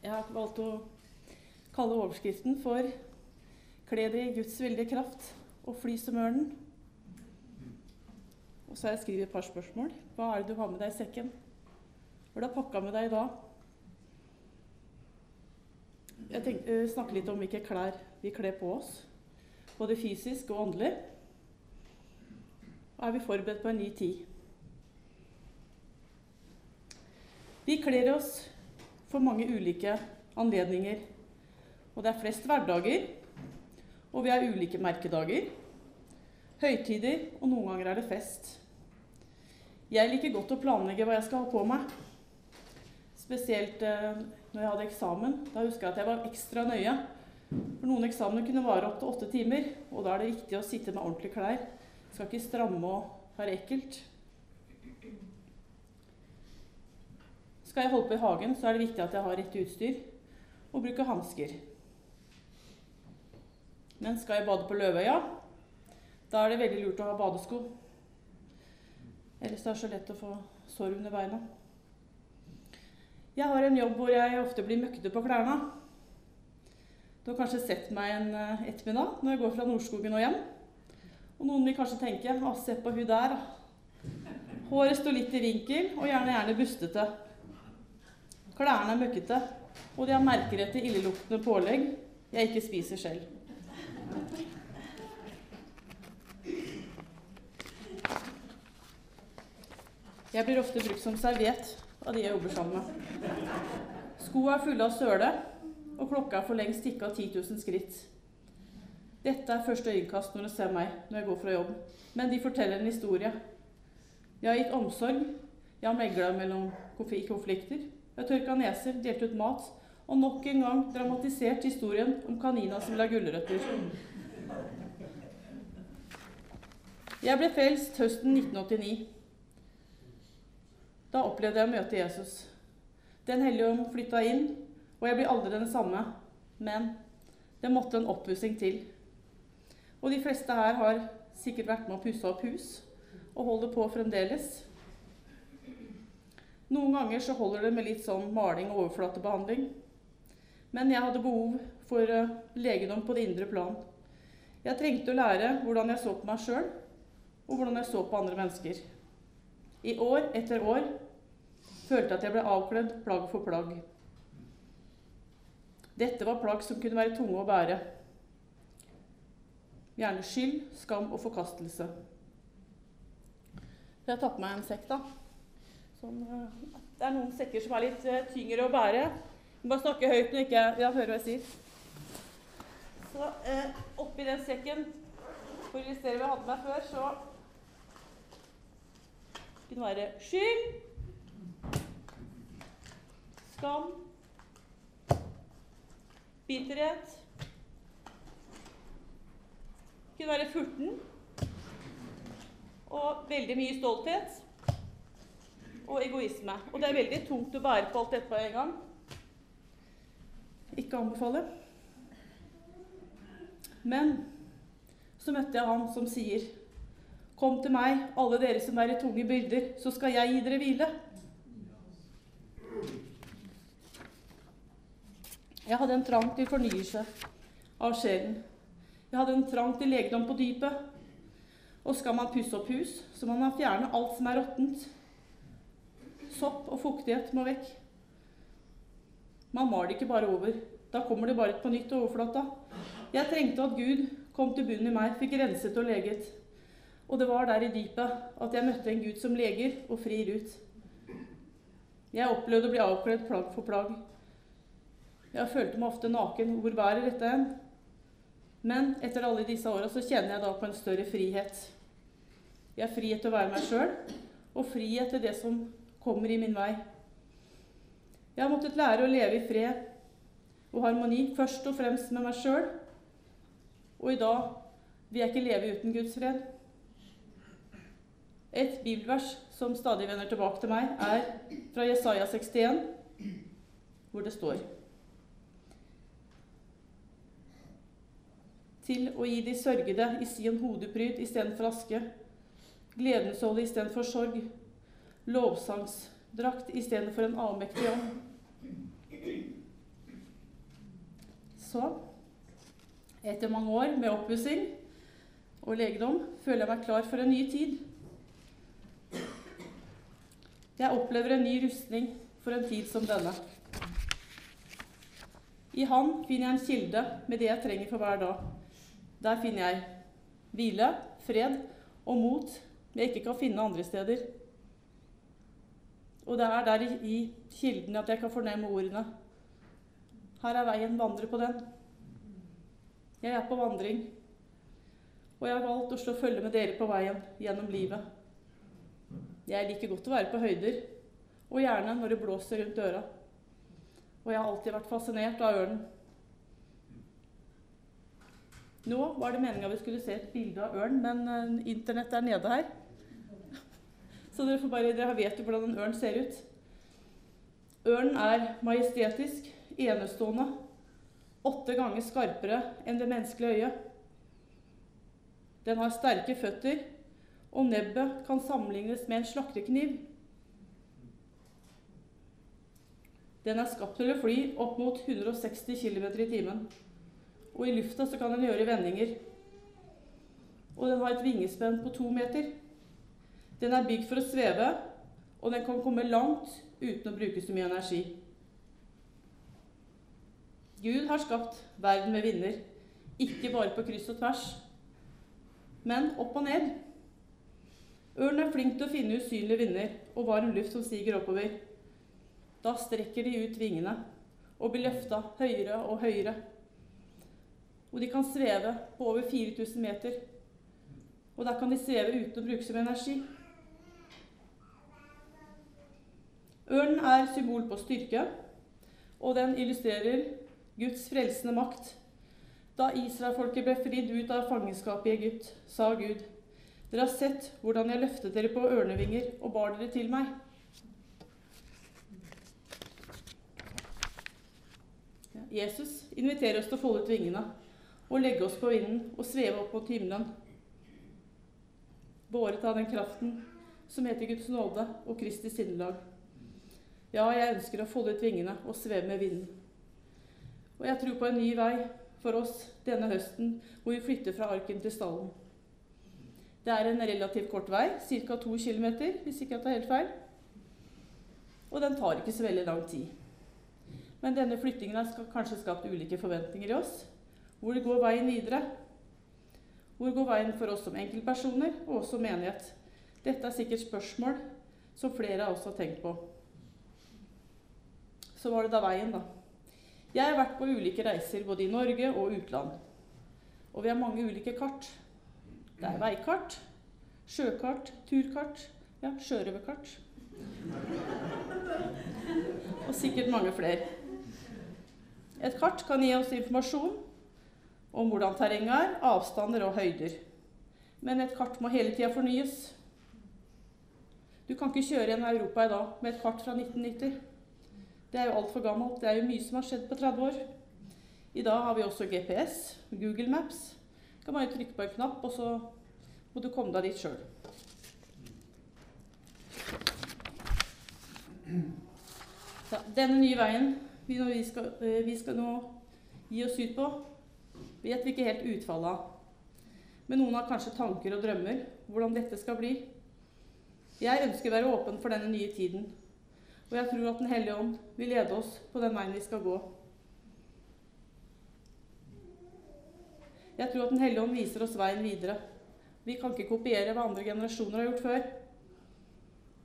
Jeg har valgt å kalle overskriften for 'Kle dere i Guds veldige kraft og fly som ørnen'. Og så har jeg skrevet et par spørsmål. Hva er det du har med deg i sekken? Hva har du pakka med deg i dag? Jeg tenkte uh, snakke litt om hvilke klær vi kler på oss. Både fysisk og åndelig. Er vi forberedt på en ny tid? Vi kler oss for mange ulike anledninger. Og det er flest hverdager, og vi har ulike merkedager. Høytider, og noen ganger er det fest. Jeg liker godt å planlegge hva jeg skal ha på meg. Spesielt eh, når jeg hadde eksamen. Da husker jeg at jeg var ekstra nøye. For noen eksamener kunne vare opp til åtte timer, og da er det viktig å sitte med ordentlige klær. Jeg skal ikke stramme og være ekkelt. Skal jeg holde på i hagen, så er det viktig at jeg har rett utstyr og bruker hansker. Men skal jeg bade på Løvøya, da er det veldig lurt å ha badesko. Ellers er det så lett å få sår under beina. Jeg har en jobb hvor jeg ofte blir møkkete på klærne. Du har kanskje sett meg en eh, ettermiddag når jeg går fra Nordskogen og hjem. Og noen vil kanskje tenke 'Å, se på hun der'. Håret står litt i vinkel og gjerne gjerne bustete. Klærne er møkkete, og de har merker etter illeluktende pålegg jeg ikke spiser selv. Jeg blir ofte brukt som serviett av de jeg jobber sammen med. Skoa er fulle av søle, og klokka er for lengst tikka 10 000 skritt. Dette er første øyekast når de ser meg når jeg går fra jobb, men de forteller en historie. Jeg har gitt omsorg, jeg har megla mellom konflikter, jeg tørka neser, delt ut mat, og nok en gang dramatisert historien om kanina som la gulrøtter. Jeg ble frelst høsten 1989. Da opplevde jeg å møte Jesus. Den hellige ånd flytta inn, og jeg blir aldri den samme. Men det måtte en oppussing til. Og de fleste her har sikkert vært med å pusse opp hus, og holder på fremdeles. Noen ganger så holder det med litt sånn maling og overflatebehandling. Men jeg hadde behov for uh, legedom på det indre plan. Jeg trengte å lære hvordan jeg så på meg sjøl, og hvordan jeg så på andre mennesker. I år etter år følte jeg at jeg ble avkledd plagg for plagg. Dette var plagg som kunne være tunge å bære. Gjerne skyld, skam og forkastelse. Jeg har tatt på meg en sekk, da. Sånn, eh, det er noen sekker som er litt uh, tyngre å bære. Du må bare snakke høyt når ikke ja, hører hva jeg sier. Så eh, oppi den sekken, for å illustrere hva jeg hadde med før, så kunne være skyld, skam, bitterhet. Kunne være furten og veldig mye stolthet og egoisme. Og det er veldig tungt å bære på alt dette på en gang. Ikke anbefale. Men så møtte jeg han som sier Kom til meg, alle dere som er i tunge byrder, så skal jeg gi dere hvile. Jeg hadde en trang til fornyelse av sjelen. Jeg hadde en trang til legedom på dypet. Og skal man pusse opp hus, så må man fjerne alt som er råttent. Sopp og fuktighet må vekk. Man maler ikke bare over. Da kommer det bare på nytt overflata. Jeg trengte at Gud kom til bunnen i meg, fikk renset og leget. Og det var der i dypet at jeg møtte en Gud som leger og frir ut. Jeg opplevde å bli avkledd plagg for plagg. Jeg følte meg ofte naken. Hvor bærer dette hen? Men etter alle disse åra så kjenner jeg da på en større frihet. Jeg har frihet til å være meg sjøl, og frihet til det som kommer i min vei. Jeg har måttet lære å leve i fred og harmoni, først og fremst med meg sjøl. Og i dag vil jeg ikke leve uten Guds fred. Et bibelvers som stadig vender tilbake til meg, er fra Jesaja 61, hvor det står Til å gi de sørgede i sin hodepryd istedenfor aske, gledensåle istedenfor sorg, lovsangsdrakt istedenfor en avmektig ånd. Så, etter mange år med oppussing og legedom, føler jeg meg klar for en ny tid. Jeg opplever en ny rustning for en tid som denne. I Han finner jeg en kilde med det jeg trenger for hver dag. Der finner jeg hvile, fred og mot jeg ikke kan finne andre steder. Og det er der i, kilden at jeg kan fornemme ordene. Her er veien, vandre på den. Jeg er på vandring, og jeg har valgt å slå følge med dere på veien gjennom livet. Jeg liker godt å være på høyder, og gjerne når det blåser rundt øra. Og jeg har alltid vært fascinert av ørnen. Nå var det meninga vi skulle se et bilde av ørn, men uh, internett er nede her. Så dere, bare, dere vet jo hvordan en ørn ser ut. Ørnen er majestetisk, enestående, åtte ganger skarpere enn det menneskelige øyet. Den har sterke føtter, og nebbet kan sammenlignes med en slaktekniv. Den er skapt til å fly opp mot 160 km i timen. Og i lufta så kan den gjøre vendinger. Og den har et vingespenn på to meter. Den er bygd for å sveve, og den kan komme langt uten å bruke så mye energi. Gud har skapt verden med vinder, ikke bare på kryss og tvers, men opp og ned. Ørnen er flink til å finne usynlige vinder og varm luft som stiger oppover. Da strekker de ut vingene og blir løfta høyere og høyere. Og de kan sveve på over 4000 meter. Og der kan de sveve uten å bruke så mye energi. Ørnen er symbol på styrke, og den illustrerer Guds frelsende makt. Da israelfolket ble fridd ut av fangenskapet i Egypt, sa Gud, dere har sett hvordan jeg løftet dere på ørnevinger og bar dere til meg. Jesus inviterer oss til å folde ut vingene og legge oss på vinden og sveve opp mot himmelen. Båret av den kraften som heter Guds nåde og Kristi sinnelag. Ja, jeg ønsker å folde ut vingene og sveve med vinden. Og jeg tror på en ny vei for oss denne høsten, hvor vi flytter fra arken til stallen. Det er en relativt kort vei, ca. 2 km, hvis ikke jeg tar helt feil. Og den tar ikke så veldig lang tid. Men denne flyttingen har kanskje skapt ulike forventninger i oss. Hvor går veien videre? Hvor går veien for oss som enkeltpersoner og også menighet? Dette er sikkert spørsmål som flere av oss har tenkt på så var det da veien, da. Jeg har vært på ulike reiser både i Norge og utland. Og vi har mange ulike kart. Det er veikart, sjøkart, turkart, ja, sjørøverkart. Og sikkert mange flere. Et kart kan gi oss informasjon om hvordan terrenget er, avstander og høyder. Men et kart må hele tida fornyes. Du kan ikke kjøre gjennom Europa i dag med et kart fra 1990. Det er jo altfor gammelt. Det er jo mye som har skjedd på 30 år. I dag har vi også GPS, Google Maps. Du kan bare trykke på en knapp, og så må du komme deg dit sjøl. denne nye veien vi, vi, skal, eh, vi skal nå gi oss ut på, vet vi ikke helt utfallet av. Men noen har kanskje tanker og drømmer hvordan dette skal bli. Jeg ønsker å være åpen for denne nye tiden og jeg tror at Den hellige ånd vil lede oss på den veien vi skal gå. Jeg tror at Den hellige ånd viser oss veien videre. Vi kan ikke kopiere hva andre generasjoner har gjort før.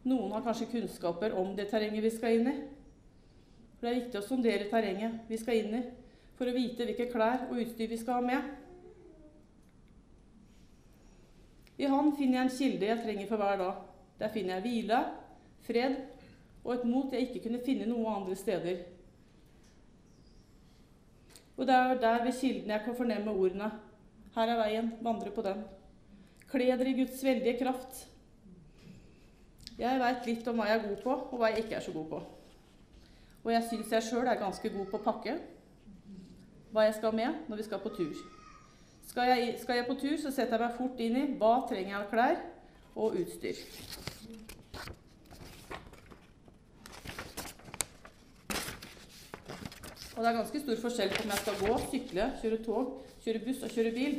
Noen har kanskje kunnskaper om det terrenget vi skal inn i. For Det er viktig å sondere terrenget vi skal inn i, for å vite hvilke klær og utstyr vi skal ha med. I Han finner jeg en kilde jeg trenger for hver dag. Der finner jeg hvile, fred og et mot jeg ikke kunne finne noe andre steder. Og det er der ved kilden jeg kan fornemme ordene. Her er veien, vandre på den. Kle dere i Guds veldige kraft. Jeg veit litt om hva jeg er god på, og hva jeg ikke er så god på. Og jeg syns jeg sjøl er ganske god på å pakke hva jeg skal med når vi skal på tur. Skal jeg, skal jeg på tur, så setter jeg meg fort inn i hva trenger jeg av klær og utstyr. Og det er ganske stor forskjell på om jeg skal gå, sykle, kjøre tog, kjøre buss og kjøre bil.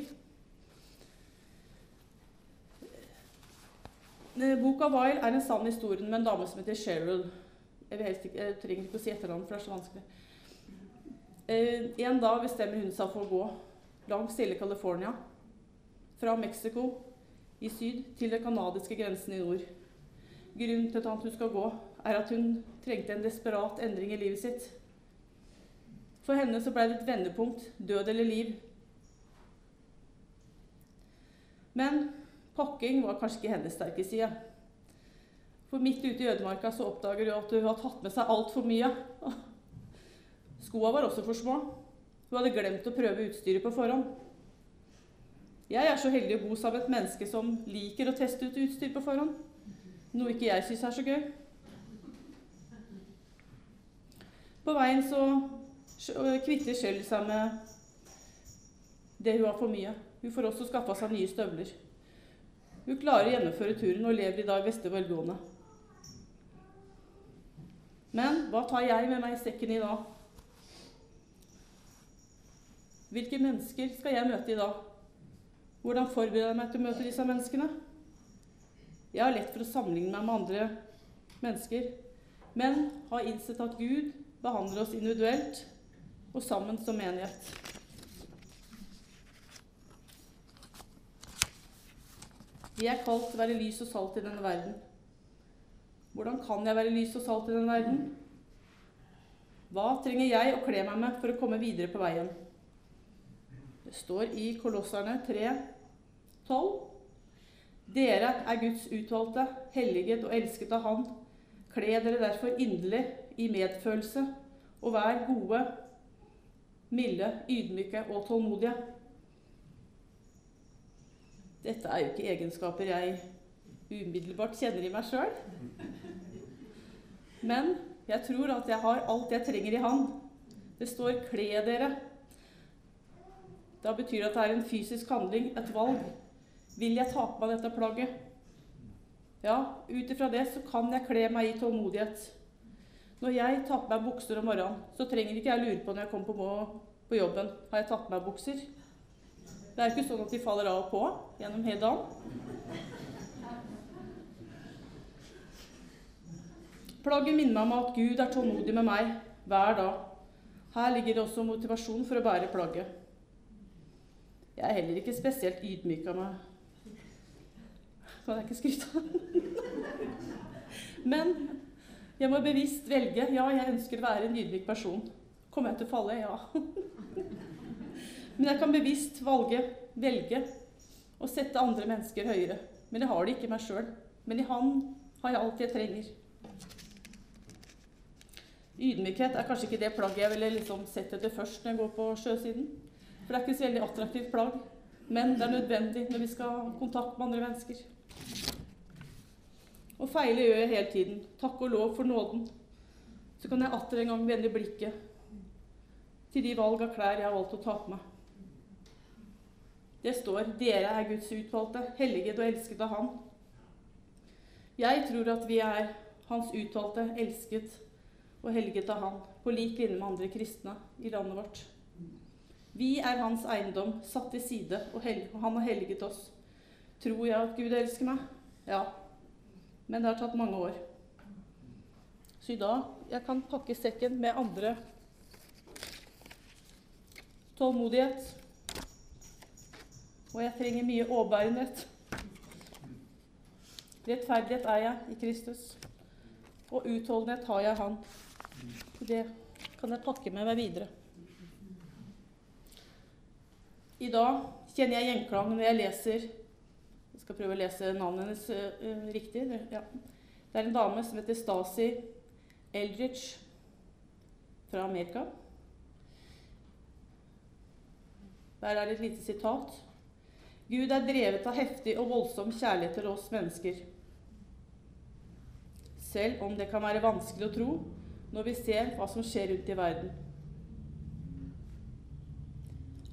Eh, Boka Weil er en sann historie med en dame som heter Cheryl. Jeg, helst jeg trenger ikke å si etternavnet, for det er så vanskelig. Eh, en dag bestemmer hun seg for å gå langs hele California, fra Mexico i syd til den canadiske grensen i nord. Grunnen til at hun skal gå, er at hun trengte en desperat endring i livet sitt. For henne så ble det et vendepunkt død eller liv. Men pakking var kanskje ikke hennes sterke side. For midt ute i ødemarka så oppdager hun at hun har tatt med seg altfor mye. Skoa var også for små. Hun hadde glemt å prøve utstyret på forhånd. Jeg er så heldig å bo sammen med et menneske som liker å teste ut utstyr på forhånd. Noe ikke jeg syns er så gøy. På veien så kvitter Shell seg med det hun har for mye. Hun får også skaffa seg nye støvler. Hun klarer å gjennomføre turen og lever i dag beste velgående. Men hva tar jeg med meg i sekken i dag? Hvilke mennesker skal jeg møte i dag? Hvordan forbereder jeg meg til å møte disse menneskene? Jeg har lett for å sammenligne meg med andre mennesker, men har innsett at Gud behandler oss individuelt og sammen som menighet. Vi er kalt til å være lys og salt i denne verden. Hvordan kan jeg være lys og salt i denne verden? Hva trenger jeg å kle meg med for å komme videre på veien? Det står i Kolosserne 3, 12. Dere er Guds utvalgte, helliget og elsket av Han. Kle dere derfor inderlig i medfølelse, og vær gode, milde, ydmyke og tålmodige. Dette er jo ikke egenskaper jeg umiddelbart kjenner i meg sjøl. Men jeg tror at jeg har alt jeg trenger i Han. Det står 'kle dere'. Da betyr det at det er en fysisk handling, et valg. Vil jeg ta på meg dette plagget? Ja, ut ifra det så kan jeg kle meg i tålmodighet. Når jeg tar på meg bukser om morgenen, så trenger ikke jeg lure på når jeg kommer på, på jobben har jeg tatt på meg bukser. Det er ikke sånn at de faller av og på gjennom hele dagen. Plagget minner meg om at Gud er tålmodig med meg hver dag. Her ligger det også motivasjon for å bære plagget. Jeg er heller ikke spesielt ydmyk av meg. Kan jeg ikke skryte av Men jeg må bevisst velge. Ja, jeg ønsker å være en ydmyk person. Kommer jeg til å falle? Ja. Men jeg kan bevisst valge, velge å sette andre mennesker høyere. Men jeg har det ikke meg sjøl. Men i Han har jeg alt jeg trenger. Ydmykhet er kanskje ikke det plagget jeg ville liksom sett etter først når jeg går på sjøsiden. For det er ikke så veldig attraktivt plagg. Men det er nødvendig når vi skal ha kontakt med andre mennesker. Og feile gjør jeg hele tiden. Takk og lov for nåden. Så kan jeg atter en gang vende blikket til de valg av klær jeg har valgt å ta på meg. Det står 'Dere er Guds utvalgte, helliget og elsket av Han'. Jeg tror at vi er Hans utvalgte, elsket og helget av Han, på lik linje med andre kristne i landet vårt. Vi er Hans eiendom, satt til side, og, Han har helget oss. Tror jeg at Gud elsker meg? Ja. Men det har tatt mange år. Så i dag jeg kan pakke sekken med andre tålmodighet. Og jeg trenger mye åbærenhet. Rettferdighet er jeg i Kristus. Og utholdenhet har jeg Han. Det kan jeg pakke med meg videre. I dag kjenner jeg gjenklang når jeg leser skal prøve å lese navnet hennes uh, riktig. Ja. det er en dame som heter Stasi Eldridge fra Amerika. Der er et lite sitat. Gud er drevet av heftig og voldsom kjærlighet til oss mennesker. Selv om det kan være vanskelig å tro når vi ser hva som skjer rundt i verden.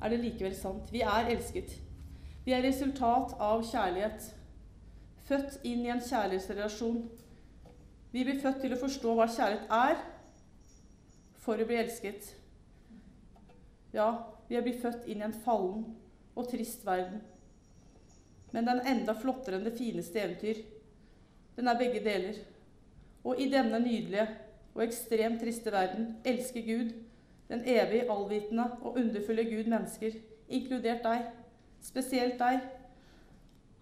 Er det likevel sant? Vi er elsket. Vi er resultat av kjærlighet. Født inn i en kjærlighetsrelasjon. Vi blir født til å forstå hva kjærlighet er, for å bli elsket. Ja, vi er blitt født inn i en fallen og trist verden. Men den er enda flottere enn det fineste eventyr. Den er begge deler. Og i denne nydelige og ekstremt triste verden elsker Gud, den evig allvitende og underfulle Gud, mennesker, inkludert deg, spesielt deg.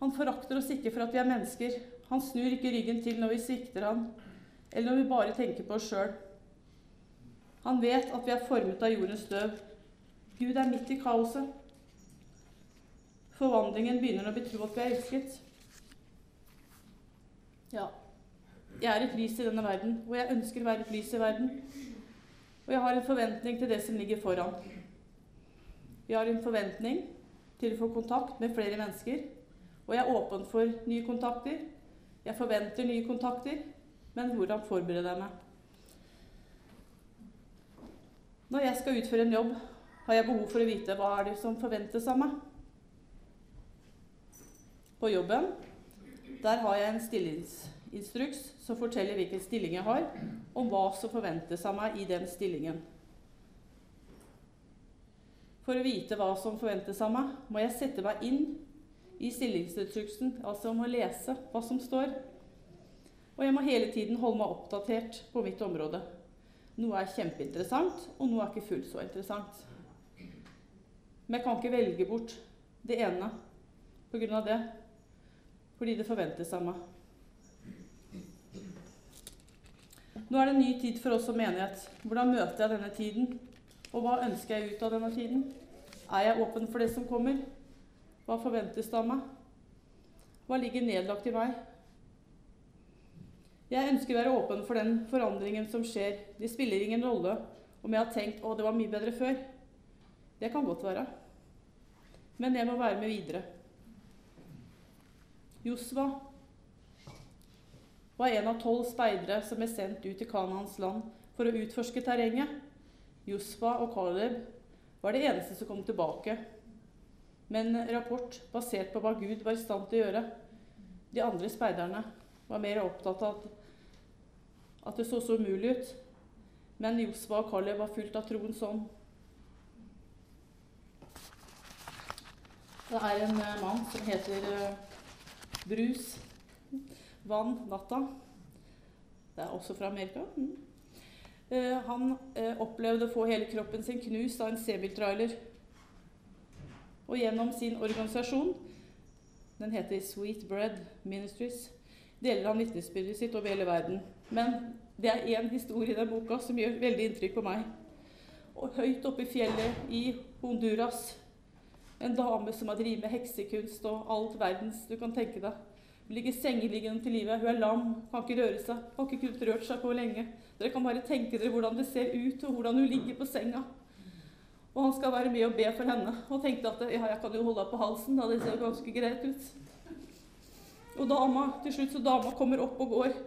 Han forakter oss ikke for at vi er mennesker. Han snur ikke ryggen til når vi svikter han, eller når vi bare tenker på oss sjøl. Han vet at vi er formet av jordens støv. Gud er midt i kaoset. Forvandlingen begynner når vi tror at vi er elsket. Ja, jeg er et lys i denne verden, og jeg ønsker å være et lys i verden. Og jeg har en forventning til det som ligger foran. Vi har en forventning til å få kontakt med flere mennesker. Og jeg er åpen for nye kontakter. Jeg forventer nye kontakter. Men hvordan forbereder jeg meg? Når jeg skal utføre en jobb, har jeg behov for å vite hva er det som forventes av meg. På jobben der har jeg en stillingsinstruks som forteller hvilken stilling jeg har, og hva som forventes av meg i den stillingen. For å vite hva som forventes av meg, må jeg sette meg inn i stillingsinstruksen, altså om å lese hva som står. Og jeg må hele tiden holde meg oppdatert på mitt område. Noe er kjempeinteressant, og noe er ikke fullt så interessant. Men jeg kan ikke velge bort det ene pga. det, fordi det forventes av meg. Nå er det en ny tid for oss som menighet. Hvordan møter jeg denne tiden? Og hva ønsker jeg ut av denne tiden? Er jeg åpen for det som kommer? Hva forventes det av meg? Hva ligger nedlagt i meg? Jeg ønsker å være åpen for den forandringen som skjer. Det spiller ingen rolle om jeg har tenkt 'Å, det var mye bedre før'. Det kan godt være. Men jeg må være med videre. Josva var en av tolv speidere som ble sendt ut i Kanans land for å utforske terrenget. Josva og Caleb var det eneste som kom tilbake men en rapport basert på hva Gud var i stand til å gjøre. De andre speiderne var mer opptatt av at det så så umulig ut. Men Josva og Kalev var fullt av troens ånd. Det er en uh, mann som heter uh, Brus Vann Natta. Det er også fra Amerika. Uh, han opplevde å få hele kroppen sin knust av en sebiltrailer. Og gjennom sin organisasjon, den heter Sweet Bread Ministries, deler han vitnesbyrdet sitt over hele verden. Men det er én historie i den boka som gjør veldig inntrykk på meg. Og høyt oppe i fjellet i Honduras, en dame som har drevet med heksekunst og alt verdens du kan tenke deg. Hun ligger sengeliggende til livet. Hun er lam, kan ikke røre seg. Har ikke kunnet rørt seg på lenge. Dere kan bare tenke dere hvordan det ser ut, og hvordan hun ligger på senga. Og han skal være med og be for henne. Og tenkte at ja, jeg kan jo holde henne på halsen, da det ser jo ganske greit ut. Og dama, til slutt så dama kommer opp og går.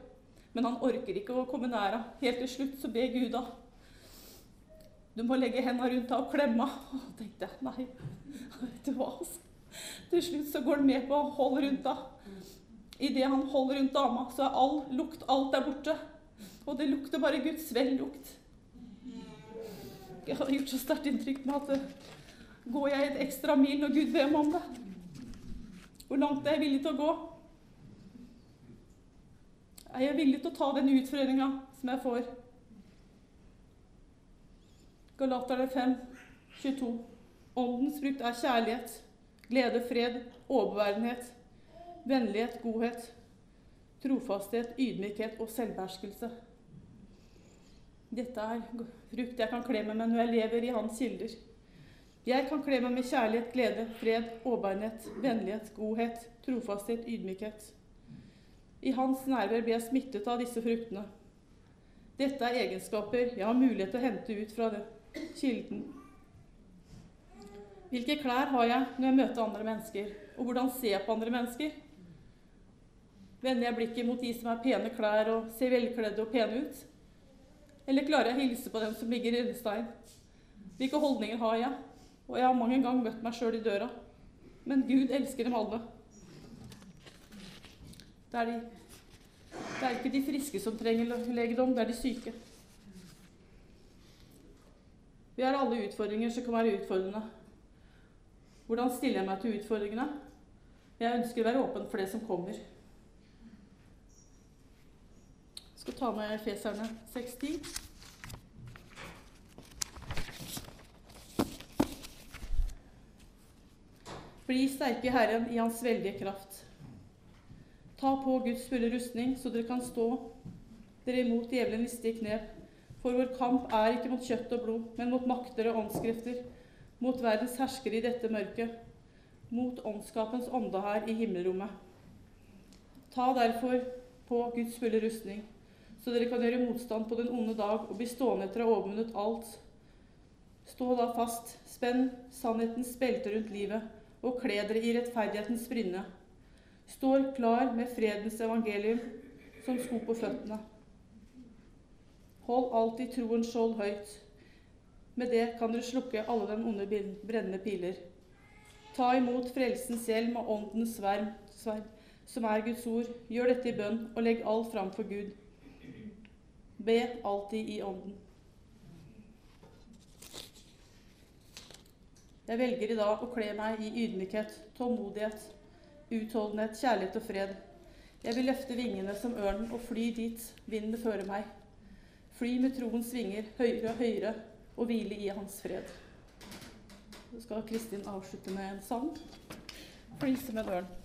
Men han orker ikke å komme nær henne. Helt til slutt så ber Gud da. Du må legge hendene rundt henne og klemme henne. Og tenkte jeg nei, vet du hva. Altså. Til slutt så går han med på å holde rundt henne. Idet han holder rundt dama, så er all lukt, alt er borte. Og det lukter bare Guds vellukt. Jeg har gjort så sterkt inntrykk med at eh, går jeg et ekstra mil når Gud ber meg om det? Hvor langt er jeg villig til å gå? Er jeg villig til å ta den utfordringa som jeg får? Galaterne 5, 22. Åndens frukt er kjærlighet, glede, fred, overbærenhet, vennlighet, godhet, trofasthet, ydmykhet og selvbeherskelse. Dette er frukt jeg kan kle meg med når jeg lever i Hans kilder. Jeg kan kle meg med kjærlighet, glede, fred, åbeinhet, vennlighet, godhet, trofasthet, ydmykhet. I hans nærvær blir jeg smittet av disse fruktene. Dette er egenskaper jeg har mulighet til å hente ut fra det. kilden. Hvilke klær har jeg når jeg møter andre mennesker? Og hvordan ser jeg på andre mennesker? Vender jeg blikket mot de som har pene klær og ser velkledde og pene ut? Eller klarer jeg å hilse på dem som ligger i rennestein? Hvilke holdninger har jeg? Og jeg har mange ganger møtt meg sjøl i døra. Men Gud elsker dem alle. Det er, de, det er ikke de friske som trenger legedom, det er de syke. Vi har alle utfordringer som kan være utfordrende. Hvordan stiller jeg meg til utfordringene? Jeg ønsker å være åpen for det som kommer. Jeg skal ta med Feserne 6.10. Bli sterke Herren i Hans veldige kraft. Ta på Guds fulle rustning, så dere kan stå dere imot djevelen listige knep. For vår kamp er ikke mot kjøtt og blod, men mot makter og åndskrefter, mot verdens herskere i dette mørket, mot åndskapens ånde her i himmelrommet. Ta derfor på Guds fulle rustning, så dere kan gjøre motstand på den onde dag og bli stående etter å ha overvunnet alt. Stå da fast, spenn sannhetens belte rundt livet og kle dere i rettferdighetens brynne. Står klar med fredens evangelium som sko på føttene. Hold alltid troens skjold høyt. Med det kan dere slukke alle den onde brennende piler. Ta imot frelsens hjelm og åndens sverd, som er Guds ord. Gjør dette i bønn, og legg alt fram for Gud. Be alltid i ånden. Jeg velger i dag å kle meg i ydmykhet, tålmodighet, utholdenhet, kjærlighet og fred. Jeg vil løfte vingene som ørnen og fly dit vinden fører meg. Fly med troens vinger høyere og høyere og hvile i hans fred. Så skal Kristin avslutte med en sang. 'Fly som en ørn'.